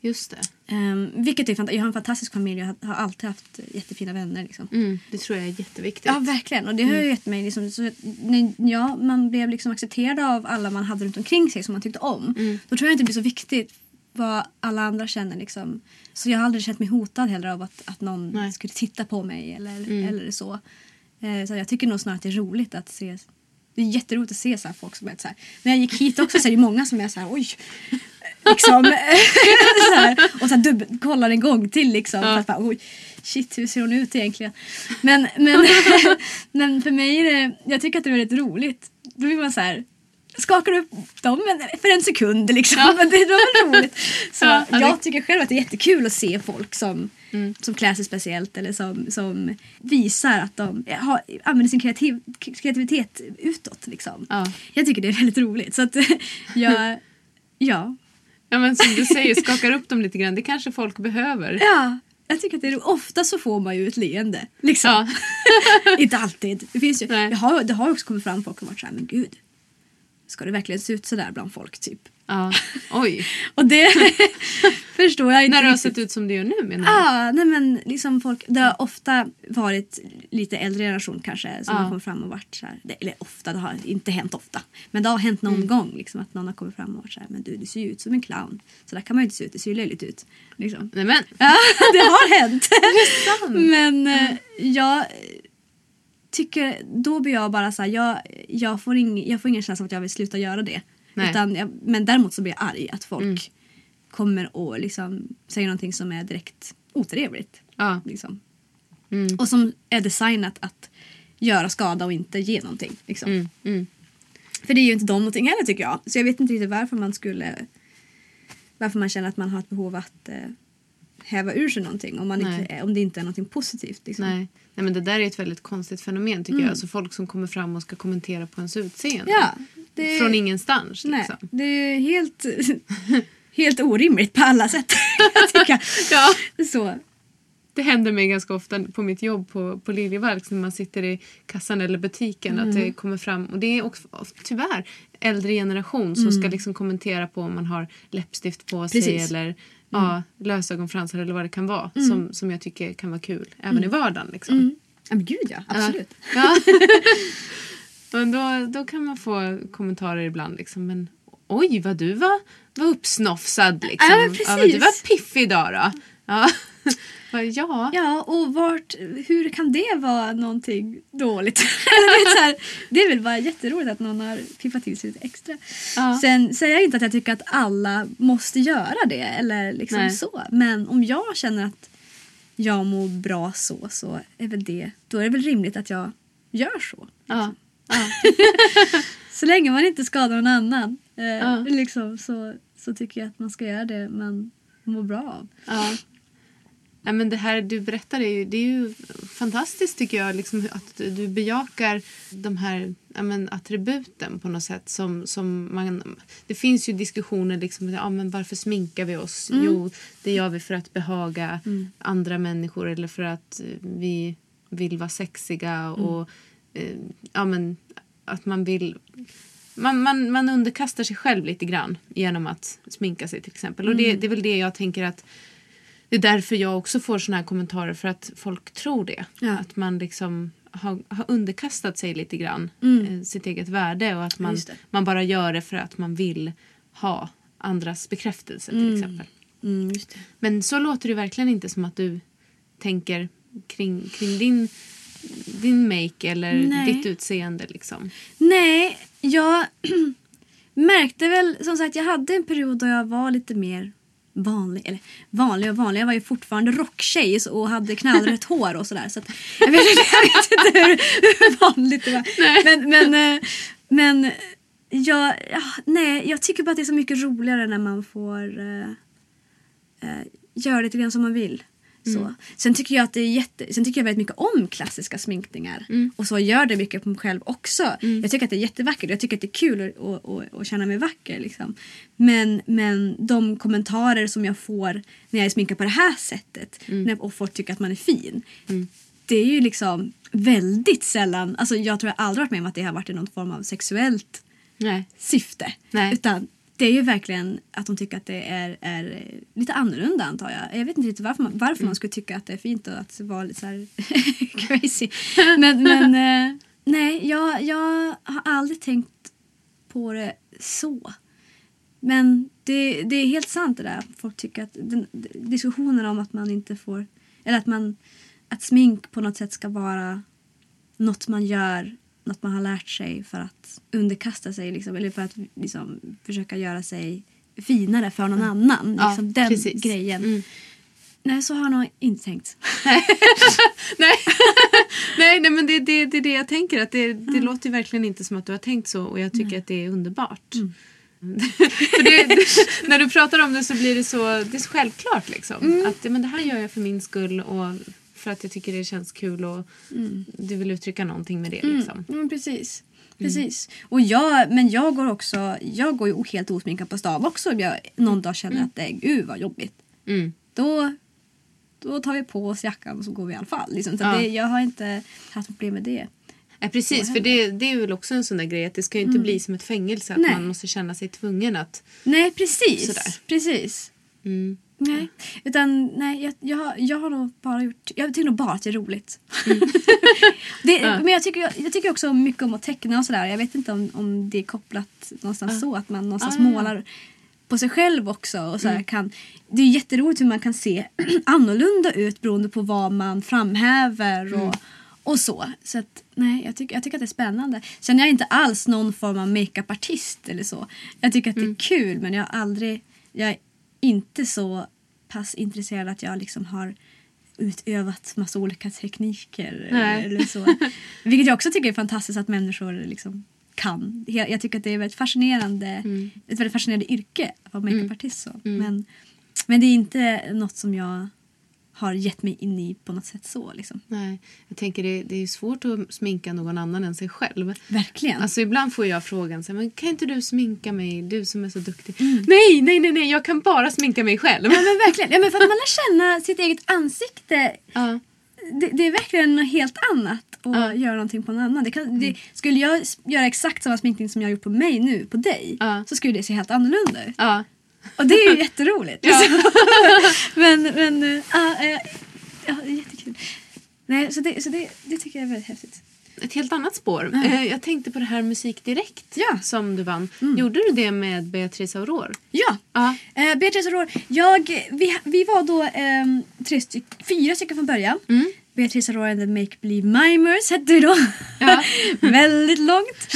just det. Um, vilket är fanta- jag har en fantastisk familj och har- har alltid haft jättefina vänner. Liksom. Mm, det tror jag är jätteviktigt. Ja, verkligen. Och det har ju gett mig... Liksom, så, när ja, man blev liksom accepterad av alla man hade runt omkring sig som man tyckte om. Då tror jag inte det blir så viktigt vad alla andra känner. Liksom. Så jag har aldrig känt mig hotad heller av att, att någon Nej. skulle titta på mig eller, eller så. Eh, så jag tycker nog snarare att det är roligt att se det är jätteroligt att se så folk som är så här. När jag gick hit också så är det många som är så här oj. Liksom. så här, och så här dubbel, kollar en gång till liksom. För att bara, oj, shit hur ser hon ut egentligen? Men, men, men för mig är det, jag tycker att det är väldigt roligt. Då blir man så här skakar upp dem för en sekund liksom. Men det var roligt. Så Ja, ja, det- jag tycker själv att det är jättekul att se folk som, som klär sig speciellt eller som, som visar att de har, använder sin kreativ, kreativitet utåt. Liksom. Ja. Jag tycker det är väldigt roligt. Så att jag, ja. Ja, men som du säger, skakar upp dem lite grann. Det kanske folk behöver. ja, jag tycker att det är. Ofta så får man ju ett leende. Liksom. Ja. Inte alltid. Det, finns ju, Nej. jag har, det har också kommit fram folk som varit så här, men gud. Ska det verkligen se ut så där bland folk typ? Ja. Oj. Och det förstår jag inte När du har sett ut som du gör nu menar du? Ja, nej men liksom folk, det har ofta varit lite äldre generation kanske som Ja. har kommit fram och varit så här, det- eller ofta, det har inte hänt ofta. Men det har hänt Mm. någon gång liksom, att någon har kommit fram och varit så här, men du, du ser ju ut som en clown. Så där kan man ju inte se ut, det ser ju löjligt ut. Liksom. Nej men. Ja, det har hänt. sant? Men eh, jag tycker, då blir jag bara så här, jag, jag, får ing, jag får ingen känsla av att jag vill sluta göra det. Nej. Utan jag, men däremot så blir jag arg att folk kommer och liksom säger någonting som är direkt otrevligt. Ja. Liksom. Mm. Och som är designat att göra skada och inte ge någonting. Liksom. Mm. Mm. För det är ju inte de någonting heller tycker jag. Så jag vet inte riktigt varför man skulle... Varför man känner att man har ett behov att eh, häva ur sig någonting om, man Nej. inte, om det inte är någonting positivt. Liksom. Nej. Nej men det där är ett väldigt konstigt fenomen tycker jag. Alltså folk som kommer fram och ska kommentera på ens utseende. Ja, det, Från ingenstans nej, liksom. det är helt, helt orimligt på alla sätt. Ja. Så. Det händer mig ganska ofta på mitt jobb på, på Liljevalchs när man sitter i kassan eller butiken att det kommer fram och det är också tyvärr äldre generation som ska liksom kommentera på om man har läppstift på sig Precis. eller ja, lösögonfransar eller vad det kan vara som, som jag tycker kan vara kul även i vardagen. Liksom. Ja, men gud ja, absolut. Ja. Men då, då kan man få kommentarer ibland liksom men oj vad du var, var uppsnofsad liksom. Ja, men men du precis. var piffig idag då. Ja. Ja. Ja, och vart, hur kan det vara någonting dåligt? Det, är här, det är väl bara jätteroligt att någon har piffat till sig lite extra. Ja. Sen säger jag inte att jag tycker att alla måste göra det eller liksom Nej. så. Men om jag känner att jag mår bra så, så är väl det, då är det väl rimligt att jag gör så. Ja. Ja. Så länge man inte skadar någon annan eh, Ja. liksom, så, så tycker jag att man ska göra det man mår bra av. Ja. Ja, men det här du berättar är ju, det är ju fantastiskt tycker jag. Liksom, att du bejakar de här ja, men, attributen på något sätt. Som, som man, det finns ju diskussioner liksom, ja, men varför sminkar vi oss? Jo, det gör vi för att behaga andra människor eller för att eh, vi vill vara sexiga. och eh, ja, men, Att man vill man, man, man underkastar sig själv lite grann genom att sminka sig till exempel. Och det, det är väl det jag tänker att det är därför jag också får såna här kommentarer för att folk tror det. Ja. Att man liksom har, har underkastat sig lite grann eh, sitt eget värde och att man, man bara gör det för att man vill ha andras bekräftelse till exempel. Mm, just det. Men så låter det verkligen inte som att du tänker kring, kring din, din make eller Nej. ditt utseende liksom. Nej, jag märkte väl som sagt jag hade en period då jag var lite mer vanlig. Eller vanlig och vanlig, jag var ju fortfarande rocktjej och hade knallrött hår och sådär. Så jag, vet, inte- jag vet inte hur, hur vanligt det var. Men, men, eh, men jag, ja, nej, jag tycker bara att det är så mycket roligare när man får eh, eh, göra lite grann som man vill. Så. Sen, tycker jag att det är jätte, sen tycker jag väldigt mycket om klassiska sminkningar. Och så gör det mycket på mig själv också. Jag tycker att det är jättevackert. Jag tycker att det är kul att, att, att, att känna mig vacker. Liksom. Men, men de kommentarer som jag får när jag är sminkad på det här sättet när, och folk tycker att man är fin. Det är ju liksom väldigt sällan, alltså jag tror jag aldrig varit med om att det har varit i någon form av sexuellt Nej. syfte. Nej. Utan det är ju verkligen att de tycker att det är, är lite annorlunda antar jag. Jag vet inte riktigt varför man, varför man skulle tycka att det är fint och att vara lite så här crazy. Men, men eh, nej, jag, jag har aldrig tänkt på det så. Men det, det är helt sant det där. Folk tycker att den, diskussionen om att man inte får, eller att man, att smink på något sätt ska vara något man gör, något man har lärt sig för att underkasta sig liksom, eller för att liksom, försöka göra sig finare för någon annan. Ja, Liksom, den precis. grejen. Mm. Nej, så har jag nog inte tänkt. nej. nej, nej, men det, det, det är det jag tänker. Att det, det låter ju verkligen inte som att du har tänkt så och jag tycker att det är underbart. för det, det, när du pratar om det så blir det så, det är så självklart. Liksom. Att ja, men det här gör jag för min skull och för att jag tycker det känns kul och du vill uttrycka någonting med det. Liksom. Mm, precis. Precis. Och jag, men jag går också, jag går ju helt osminkad på stan också om jag någon dag känner att det är gud vad jobbigt. Mm. Då, då tar vi på oss jackan och så går vi i alla fall. Liksom. Så Ja. det, jag har inte haft problem med det. Ja, precis, för det, det är väl också en sån där grej att det ska ju inte bli som ett fängelse att Nej. man måste känna sig tvungen att... Nej, precis. Sådär. Precis. Nej, utan nej, jag, jag, har- jag har nog bara gjort... Jag tycker nog bara att det är roligt. det, Men jag tycker, jag tycker också mycket om att teckna och sådär. Jag vet inte om, om det är kopplat någonstans så att man någonstans Ja, ja, ja. målar på sig själv också. Och så kan, det är jätteroligt hur man kan se annorlunda ut beroende på vad man framhäver och, och så. Så att, nej, jag, tycker, jag tycker att det är spännande. Sen är jag inte alls någon form av makeupartist eller så. Jag tycker att det är kul men jag har aldrig... Jag är inte så pass intresserad att jag liksom har utövat massa olika tekniker. Nej. Eller så. Vilket jag också tycker är fantastiskt att människor liksom kan. Jag, jag tycker att det är väldigt fascinerande, ett väldigt fascinerande yrke att vara makeupartist. Så. Men, men det är inte något som jag har gett mig in i på något sätt så. Liksom. Nej, jag tänker det, det är svårt att sminka någon annan än sig själv. Verkligen. Alltså ibland får jag frågan så här, men kan inte du sminka mig, du som är så duktig? Nej, nej, nej, nej, jag kan bara sminka mig själv. Ja men verkligen. Ja, men för att man lär känna sitt eget ansikte. Ja. Det, det är verkligen något helt annat att Ja. göra någonting på någon annan. Det kan, det, skulle jag göra exakt samma sminkning som jag har gjort på mig nu, på dig, Ja. så skulle det se helt annorlunda ut. Ja. Och det är ju jätteroligt. men men äh, ja, eh, ja, det är jättekul. Nej, så det, så det, det tycker jag är väldigt häftigt. Ett helt annat spår. Eh, Jag tänkte på det här Musik Direkt Ja. som du vann. Gjorde du det med Beatrice Aurore? Ja. Ja. Eh, Beatrice Aurore, jag, vi, vi var då ehm, tre styck, fyra stycken från början. Beatrice Aurore and the Make Believe Mimers hette vi då. Ja. Väldigt långt.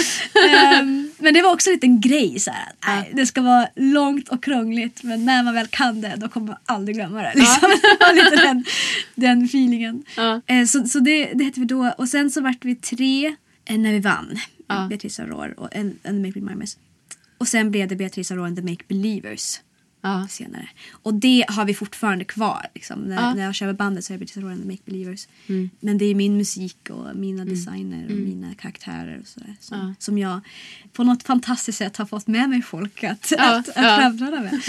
Ehm, men det var också en liten grej. Så här, att, nej, det ska vara långt och krångligt men när man väl kan det då kommer man aldrig glömma det. Liksom. var lite den, den feelingen. Ja. Eh, så så det, det hette vi då. Och sen så vart vi tre eh, när vi vann. Ja. Beatrice Aurore och and, and the Make Believe Mimers. Och sen blev det Beatrice Aurore and the Make Believers Ja. senare. Och det har vi fortfarande kvar. Liksom. När, Ja. när jag kör med bandet så är Aurore and the Make Believers. Men det är min musik och mina designer och mina karaktärer och sådär. Som, Ja. som jag på något fantastiskt sätt har fått med mig folk att, att, att framträda med.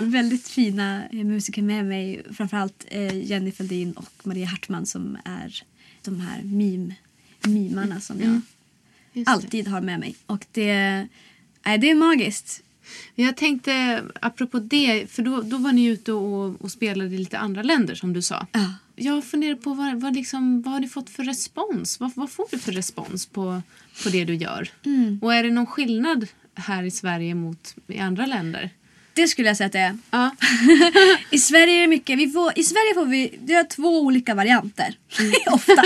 Väldigt fina eh, musiker med mig. Framförallt eh, Jenny Fälldin och Maria Hartman som är de här meme, mimarna som jag Just det. alltid har med mig. Och det, nej, det är magiskt. Jag tänkte, apropå det, för då, då var ni ute och, och spelade i lite andra länder som du sa. Ja. Jag funderar på vad, vad, liksom, vad har ni fått för respons? Vad, vad får du för respons på, på det du gör? Mm. Och är det någon skillnad här i Sverige mot i andra länder? Det skulle jag säga att det är. Ja. I Sverige är det mycket. Vi får, I Sverige får vi det är två olika varianter. Mm. Ofta.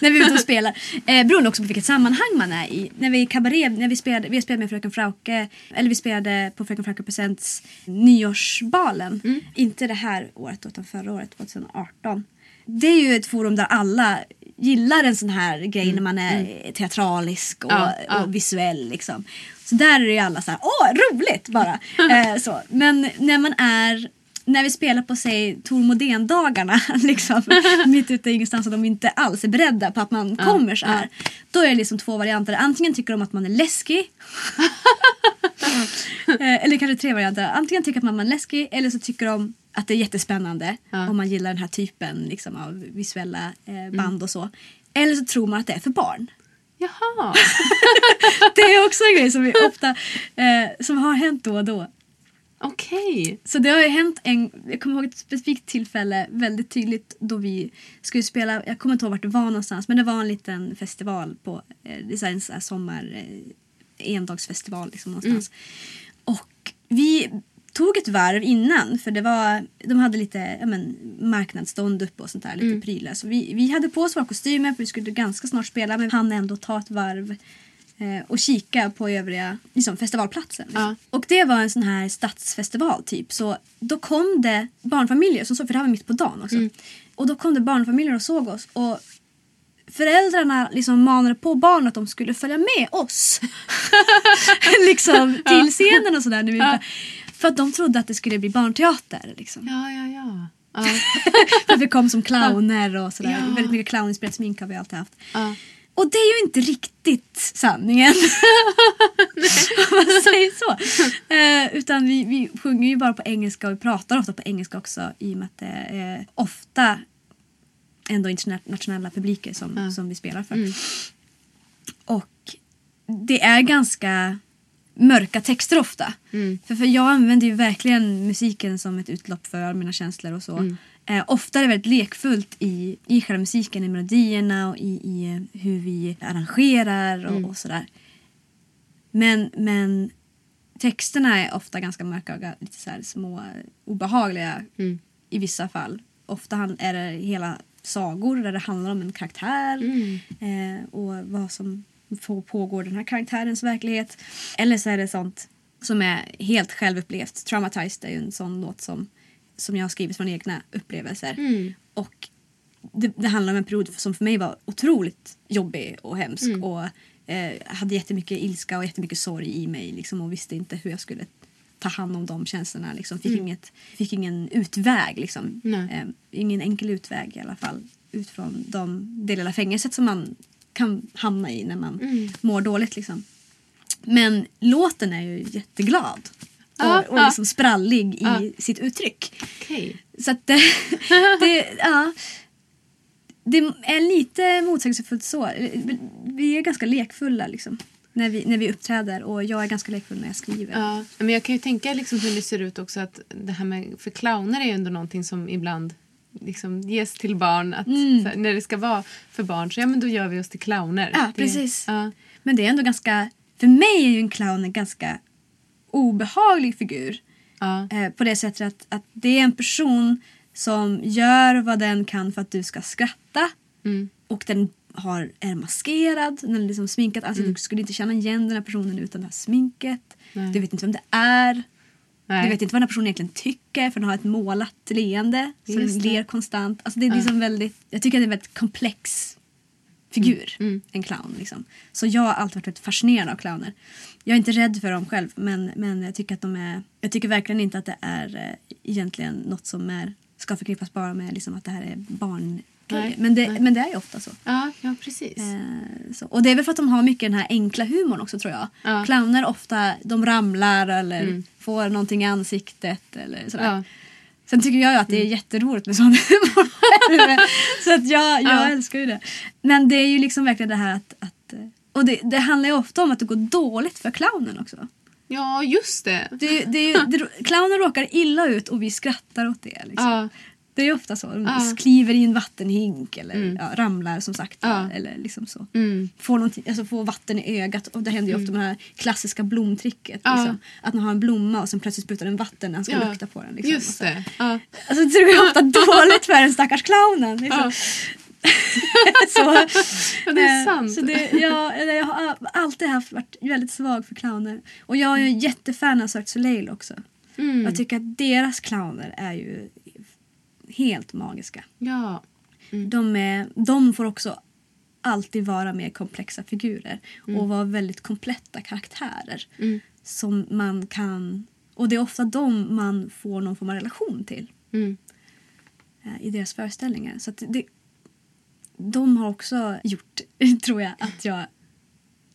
när vi är ute och spelar. Eh, beroende också på vilket sammanhang man är i. När vi i när vi spelade, vi spelade med Fröken Frauke. Eller vi spelade på Fröken Frauke Presents nyårsbalen. Mm. Inte det här året utan förra året, 2018. Det är ju ett forum där alla gillar en sån här grej när man är teatralisk och, Mm. Ja, ja. och visuell. Liksom. Så där är ju alla så här, åh roligt bara. eh, så. Men när man är när vi spelar på säg Tor Modén-dagarna liksom, mitt ute i ingenstans och de inte alls är beredda på att man kommer så här. Då är det liksom två varianter. Antingen tycker de att man är läskig. eh, eller kanske tre varianter. Antingen tycker de att man är läskig eller så tycker de att det är jättespännande Ja. om man gillar den här typen liksom, av visuella eh, band och så. Eller så tror man att det är för barn. Jaha. Det är också en grej som, vi ofta, eh, som har hänt då och då. Okej. Så det har ju hänt en, jag kommer ihåg ett specifikt tillfälle väldigt tydligt då vi skulle spela, jag kommer inte ihåg vart det var någonstans men det var en liten festival på, eh, det är en sommar, eh, endagsfestival liksom någonstans. Och vi tog ett varv innan för det var, de hade lite ja, men, marknadsstånd uppe och sånt där, lite prylar. Så vi, vi hade på oss våra kostymer för vi skulle ganska snart spela men hann ändå ta ett varv eh, och kika på övriga liksom, festivalplatsen. Liksom. Ja. Och det var en sån här stadsfestival typ. Så då kom det barnfamiljer som såg, för det här var mitt på dagen också. Och då kom det barnfamiljer och såg oss. Och föräldrarna liksom manade på barnen att de skulle följa med oss. liksom till scenen och sådär. Ja. För att de trodde att det skulle bli barnteater. Liksom. Ja, ja, ja. ja. För vi kom som clowner och sådär. Ja. Väldigt mycket clowninspirerat smink har vi alltid haft. ja. Och det är ju inte riktigt sanningen. Om man säger så. Eh, utan vi, vi sjunger ju bara på engelska och vi pratar ofta på engelska också i och med att det är ofta ändå internationella publiker som, som vi spelar för. det är ganska mörka texter ofta. För, för jag använder ju verkligen musiken som ett utlopp för mina känslor och så. Eh, ofta är det väldigt lekfullt i, i själva musiken, i melodierna och i, i eh, hur vi arrangerar och, och sådär. Men, men texterna är ofta ganska mörka och lite så små obehagliga i vissa fall. Ofta är det hela sagor där det handlar om en karaktär eh, och vad som pågår den här karaktärens verklighet. Eller så är det sånt som är helt självupplevt. Traumatized är ju en sån låt som, som jag har skrivit från egna upplevelser. Och det, det handlar om en period som för mig var otroligt jobbig och hemsk. Och eh, hade jättemycket ilska och jättemycket sorg i mig liksom, och visste inte hur jag skulle ta hand om de känslorna. Liksom. Fick, inget, fick ingen utväg. Liksom. Eh, ingen enkel utväg i alla fall. Ut från de, det lilla fängelset som man kan hamna i när man mår dåligt. Liksom. Men låten är ju jätteglad. Ja, och liksom sprallig i Ja. sitt uttryck. Okej. Så att det, det, ja, det är lite motsägelsefullt så. Vi är ganska lekfulla liksom, när, vi, när vi uppträder och jag är ganska lekfull när jag skriver. Ja, men jag kan ju tänka liksom hur det ser ut också att det här med, för clowner är ju ändå någonting som ibland liksom ges till barn. Att, Mm. här, när det ska vara för barn så ja men då gör vi oss till clowner. Ja, Det- precis. Ja. Men det är ändå ganska, för mig är ju en clown en ganska obehaglig figur. Ja. Eh, på det sättet att, att det är en person som gör vad den kan för att du ska skratta. Mm. Och den har, är maskerad, den är liksom sminkad. Alltså Mm. Du skulle inte känna igen den här personen utan det här sminket. Nej. Du vet inte vem det är. Nej. Du vet inte vad den här personen egentligen tycker för den har ett målat leende. Det. ler konstant. Alltså det är liksom väldigt, jag tycker att det är en väldigt komplex figur. Mm. En clown. Liksom. Så jag har alltid varit väldigt fascinerad av clowner. Jag är inte rädd för dem själv men, men jag tycker att de är Jag tycker verkligen inte att det är eh, egentligen något som är, ska förknippas bara med liksom, att det här är barn Men, det, nej. men det är ju ofta så. Ja, ja, precis. Eh, så. Och det är väl för att de har mycket den här enkla humorn också tror jag. Ja. Mm. Clowner ofta, de ramlar eller får någonting i ansiktet eller sådär. Ja. Sen tycker jag ju att det är jätteroligt med sån humor. Så att jag, jag Ja. älskar ju det. Men det är ju liksom verkligen det här att, att och det, det handlar ju ofta om att det går dåligt för clownen också. ja, just det. Det, det, det, clownen råkar illa ut och vi skrattar åt det. Liksom. Ja. Det är ju ofta så. De Ja. kliver i en vattenhink eller Mm. ja, ramlar som sagt. Ja. Eller liksom så. Mm. Får, alltså får vatten i ögat. Och det händer ju ofta med det här klassiska blomtricket. Liksom. Att man har en blomma och sen plötsligt sprutar den vatten när han ska lukta på den. Liksom. Just det. Ja. Alltså, det jag ofta dåligt för den stackars clownen. Liksom. Så, Ja, det är eh, sant. Så det, ja, jag har alltid haft, varit väldigt svag för clowner. Och jag är ju jättefan av Cirque Soleil också. Mm. Jag tycker att deras clowner är ju helt magiska. Ja. De, är, de får också alltid vara mer komplexa figurer och vara väldigt kompletta karaktärer. Mm. Som man kan... Och det är ofta de man får någon form av relation till Mm. eh, i deras föreställningar. Så det, de har också gjort, tror jag, att jag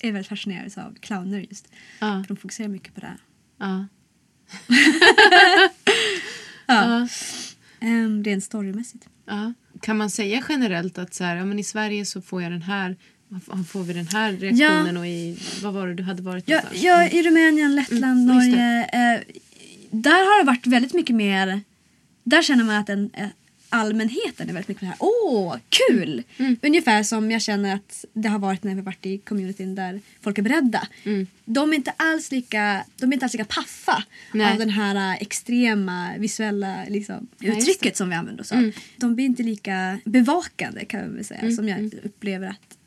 är väldigt fascinerad av clowner just. Ja. För de fokuserar mycket på det. här. Ja. Ja. Um, rent storymässigt. Ja. Kan man säga generellt att så här, ja, men i Sverige så får jag den här får vi den här reaktionen och i vad var det du hade varit Ja, ja, I Rumänien, Lettland, Mm. Norge. Eh, där har det varit väldigt mycket mer... Där känner man att den, eh, allmänheten är väldigt mycket här. Åh, kul! Mm. Ungefär som jag känner att det har varit när vi varit i communityn där folk är beredda. Mm. De är inte alls lika, de är inte alls lika paffa Nej. av den här eh, extrema visuella liksom, uttrycket det. som vi använder oss av. Mm. De blir inte lika bevakande kan man väl säga Mm, som jag upplever att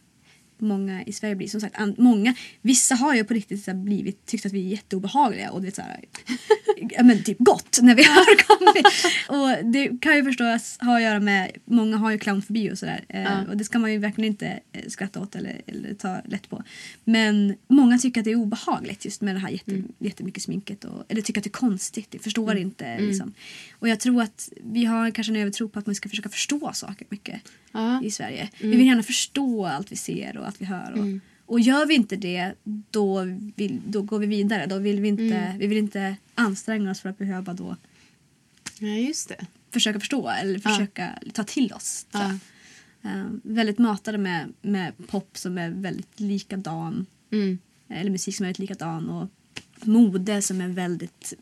många i Sverige blir. Som sagt, många, vissa har ju på riktigt så blivit, tyckt att vi är jätteobehagliga och så här, ja, men typ gott när vi har kommit. Och det kan ju förstås ha att göra med, många har ju clownfobi och sådär. Eh, Ja. Och det ska man ju verkligen inte eh, skratta åt eller, eller ta lätt på. Men många tycker att det är obehagligt just med det här jätte, Mm. jättemycket sminket. Och, eller tycker att det är konstigt, de förstår inte. Liksom. Och jag tror att vi har kanske en övertro på att man ska försöka förstå saker mycket Ja. i Sverige. Vi vill gärna förstå allt vi ser och allt vi hör. Och, och gör vi inte det, då, vill, då går vi vidare. Då vill vi, inte, vi vill inte anstränga oss för att behöva då ja, just det. försöka förstå eller försöka ta till oss. Ja. Eh, väldigt matade med, med pop som är väldigt likadan. Mm. Eller musik som är väldigt likadan. Och mode som är väldigt...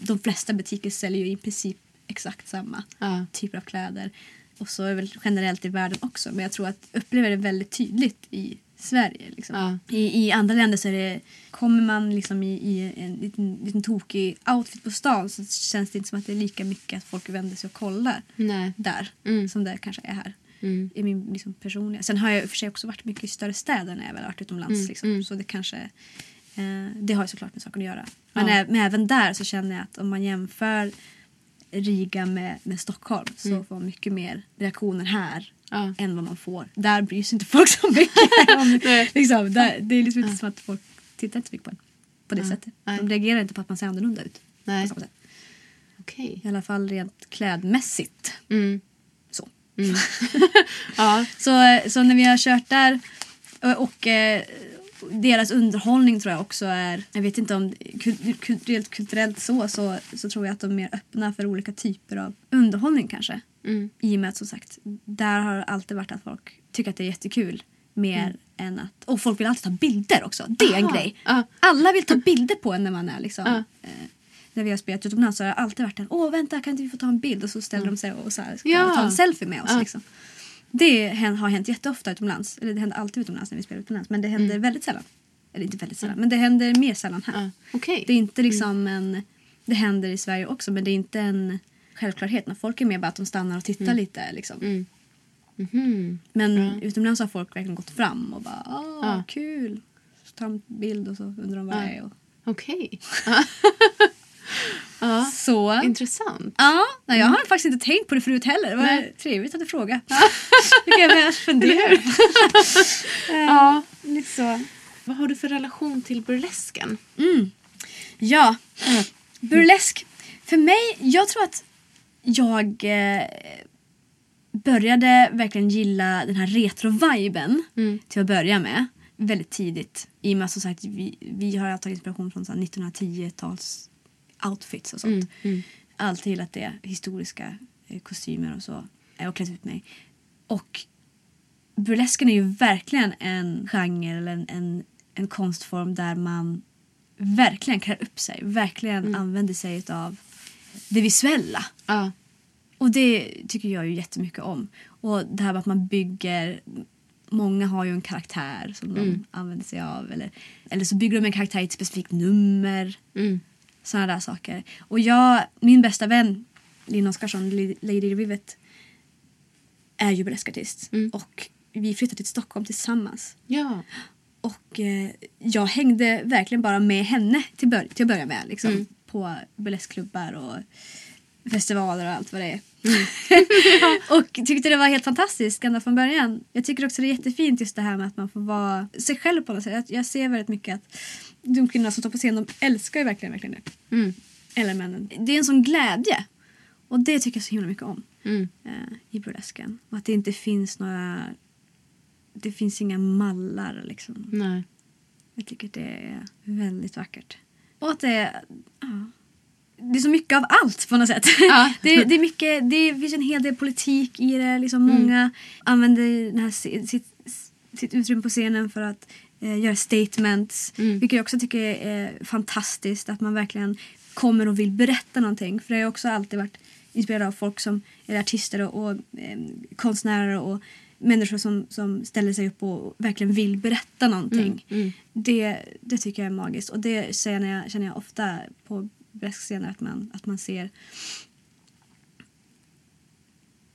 De flesta butiker säljer ju i princip exakt samma Ja. typer av kläder. Och så är det väl generellt i världen också. Men jag tror att upplever det väldigt tydligt i Sverige. Liksom. Ja. I, I andra länder så är det, kommer man liksom i, i en liten, liten tokig outfit på stan så känns det inte som att det är lika mycket att folk vänder sig och kollar Nej. där Mm. som det kanske är här. Mm. I min liksom, personliga. Sen har jag för sig också varit mycket i större städer när jag väl varit utomlands. Mm, Liksom. mm. Så det kanske det har ju såklart med saken att göra. Men, Ja. men även där så känner jag att om man jämför Riga med, med Stockholm så Mm. får man mycket mer reaktioner här Ja. än vad man får. Där bryr sig inte folk så mycket. om, liksom, där, det är liksom inte som att folk tittar inte så mycket på en på det Ja. sättet. De reagerar inte på att man ser annorlunda ut. Nej. På. Okej. I alla fall rent klädmässigt. Mm. Så. Mm. ja. Så, så när vi har kört där och, och eh, deras underhållning tror jag också är, jag vet inte om rent kulturellt så, så, så tror jag att de är mer öppna för olika typer av underhållning kanske. Mm. I och med att som sagt, där har det alltid varit att folk tycker att det är jättekul. Mer än att, och folk vill alltid ta bilder också. Det är en Aha. grej. Ja. Alla vill ta bilder på en när man är liksom eh, när vi har spelat utomlands så har det alltid varit en åh vänta kan inte vi få ta en bild och så ställer de sig och så här, ska Ja. ta en selfie med oss. Ja. Liksom. Det har hänt jätteofta utomlands. Eller det händer alltid utomlands när vi spelar utomlands. Men det händer väldigt sällan. Eller inte väldigt sällan, men det händer mer sällan här. Ja. Okej. Det är inte liksom en... Det händer i Sverige också men det är inte en självklarhet. När folk är mer bara att de stannar och tittar lite. Liksom. Mm. Mhm. Men utomlands har folk verkligen gått fram och bara åh Ja. kul. Så tar de en bild och så undrar de vad Ja. det är. Och... Okej. ja. Så. Intressant. Ja, nej, jag har faktiskt inte tänkt på det förut heller. Det var Nej. trevligt att du frågade. Nu kan jag börja fundera. Ja. Lite så. Vad har du för relation till burlesken? Ja, burlesk. För mig, jag tror att jag eh, började verkligen gilla den här retro-viben Mm. till att börja med. Väldigt tidigt. I och med att som sagt, vi, vi har tagit inspiration från så här 1910-tals outfits och sånt. Mm. Mm. Alltid gillat det. Historiska eh, kostymer och så. Jag har klätt ut mig. Och burlesken är ju verkligen en genre eller en, en, en konstform där man verkligen klär upp sig. Verkligen använder sig av det visuella. Ja. Och det tycker jag ju jättemycket om. Och det här med att man bygger... Många har ju en karaktär som de använder sig av. Eller, eller så bygger de en karaktär i ett specifikt nummer. Mm. Sådana där saker. Och jag, min bästa vän, Linn Oskarsson, Lady Rivet, är ju burleskartist. Mm. Och vi flyttade till Stockholm tillsammans. Ja. Och eh, jag hängde verkligen bara med henne till, bör- till att börja med. Liksom, Mm. På burleskklubbar och festivaler och allt vad det är. Mm. och tyckte det var helt fantastiskt ända från början. Jag tycker också det är jättefint just det här med att man får vara sig själv på något sätt. Jag, jag ser väldigt mycket att de kvinnorna som står på scen de älskar ju verkligen, verkligen det. Mm. Eller männen. Det är en sån glädje. Och det tycker jag så himla mycket om Mm. eh, i burlesken. Och att det inte finns några... Det finns inga mallar liksom. Nej. Jag tycker det är väldigt vackert. Och att det är... Ja, det är så mycket av allt på något sätt. Ja. det, det, är mycket, det finns en hel del politik i det. Liksom Många använder den här, sitt, sitt utrymme på scenen för att eh, göra statements. Mm. Vilket jag också tycker är fantastiskt. Att man verkligen kommer och vill berätta någonting. För det har också alltid varit inspirerad av folk som är artister och, och eh, konstnärer och människor som, som ställer sig upp och verkligen vill berätta någonting. Mm, mm. Det, det tycker jag är magiskt. Och det känner jag, känner jag ofta på burleskscener att man, att man ser.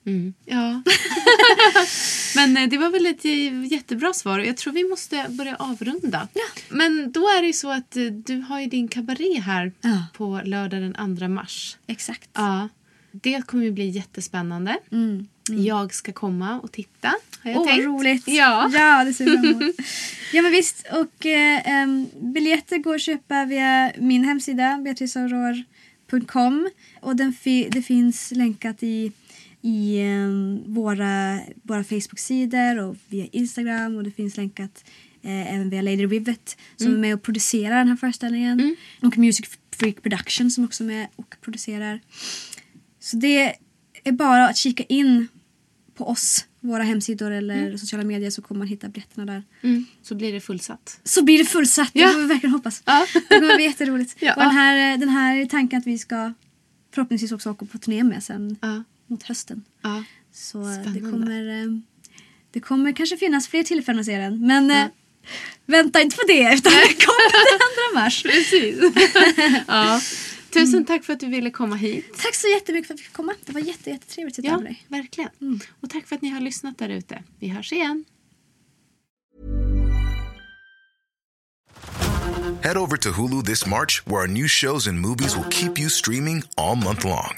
Mm. Ja. Men eh, det var väl ett eh, jättebra svar. Jag tror vi måste börja avrunda. Men då är det ju så att eh, du har ju din kabaré här Ja. på lördag den 2 mars. Exakt. Ja. Det kommer ju bli jättespännande. Mm. Jag ska komma och titta. Har jag Åh, vad tänkt. roligt! Ja. ja, det ser fram emot. ja, men visst. Och eh, biljetter går att köpa via min hemsida, beatriceaurore.com. Och den fi- det finns länkat i, i em, våra, våra Facebook-sidor och via Instagram. Och det finns länkat eh, även via Lady Rivet som är med och producerar den här föreställningen. Och Music Freak Production som också är med och producerar. Så det är bara att kika in på oss, våra hemsidor eller sociala medier så kommer man hitta biljetterna där. Mm. Så blir det fullsatt. Så blir det fullsatt, Ja. det får vi verkligen hoppas. Ja. Det kommer bli jätteroligt. Ja. Och den här, den här tanken att vi ska förhoppningsvis också åka på turné med sen Ja. Mot hösten. Ja. Så eh, det Spännande. kommer, eh, det kommer kanske finnas fler tillfällen att se den. Men eh, vänta inte på det utan det kommer den 2 mars. Precis. ja. Tusen tack för att du ville komma hit. Tack så jättemycket för att vi fick komma. Det var jätte, jättetrevligt att Ja, med dig. verkligen. Och tack för att ni har lyssnat där ute. Vi hörs igen. Head over to Hulu this March, where our new shows and movies will keep you streaming all month long.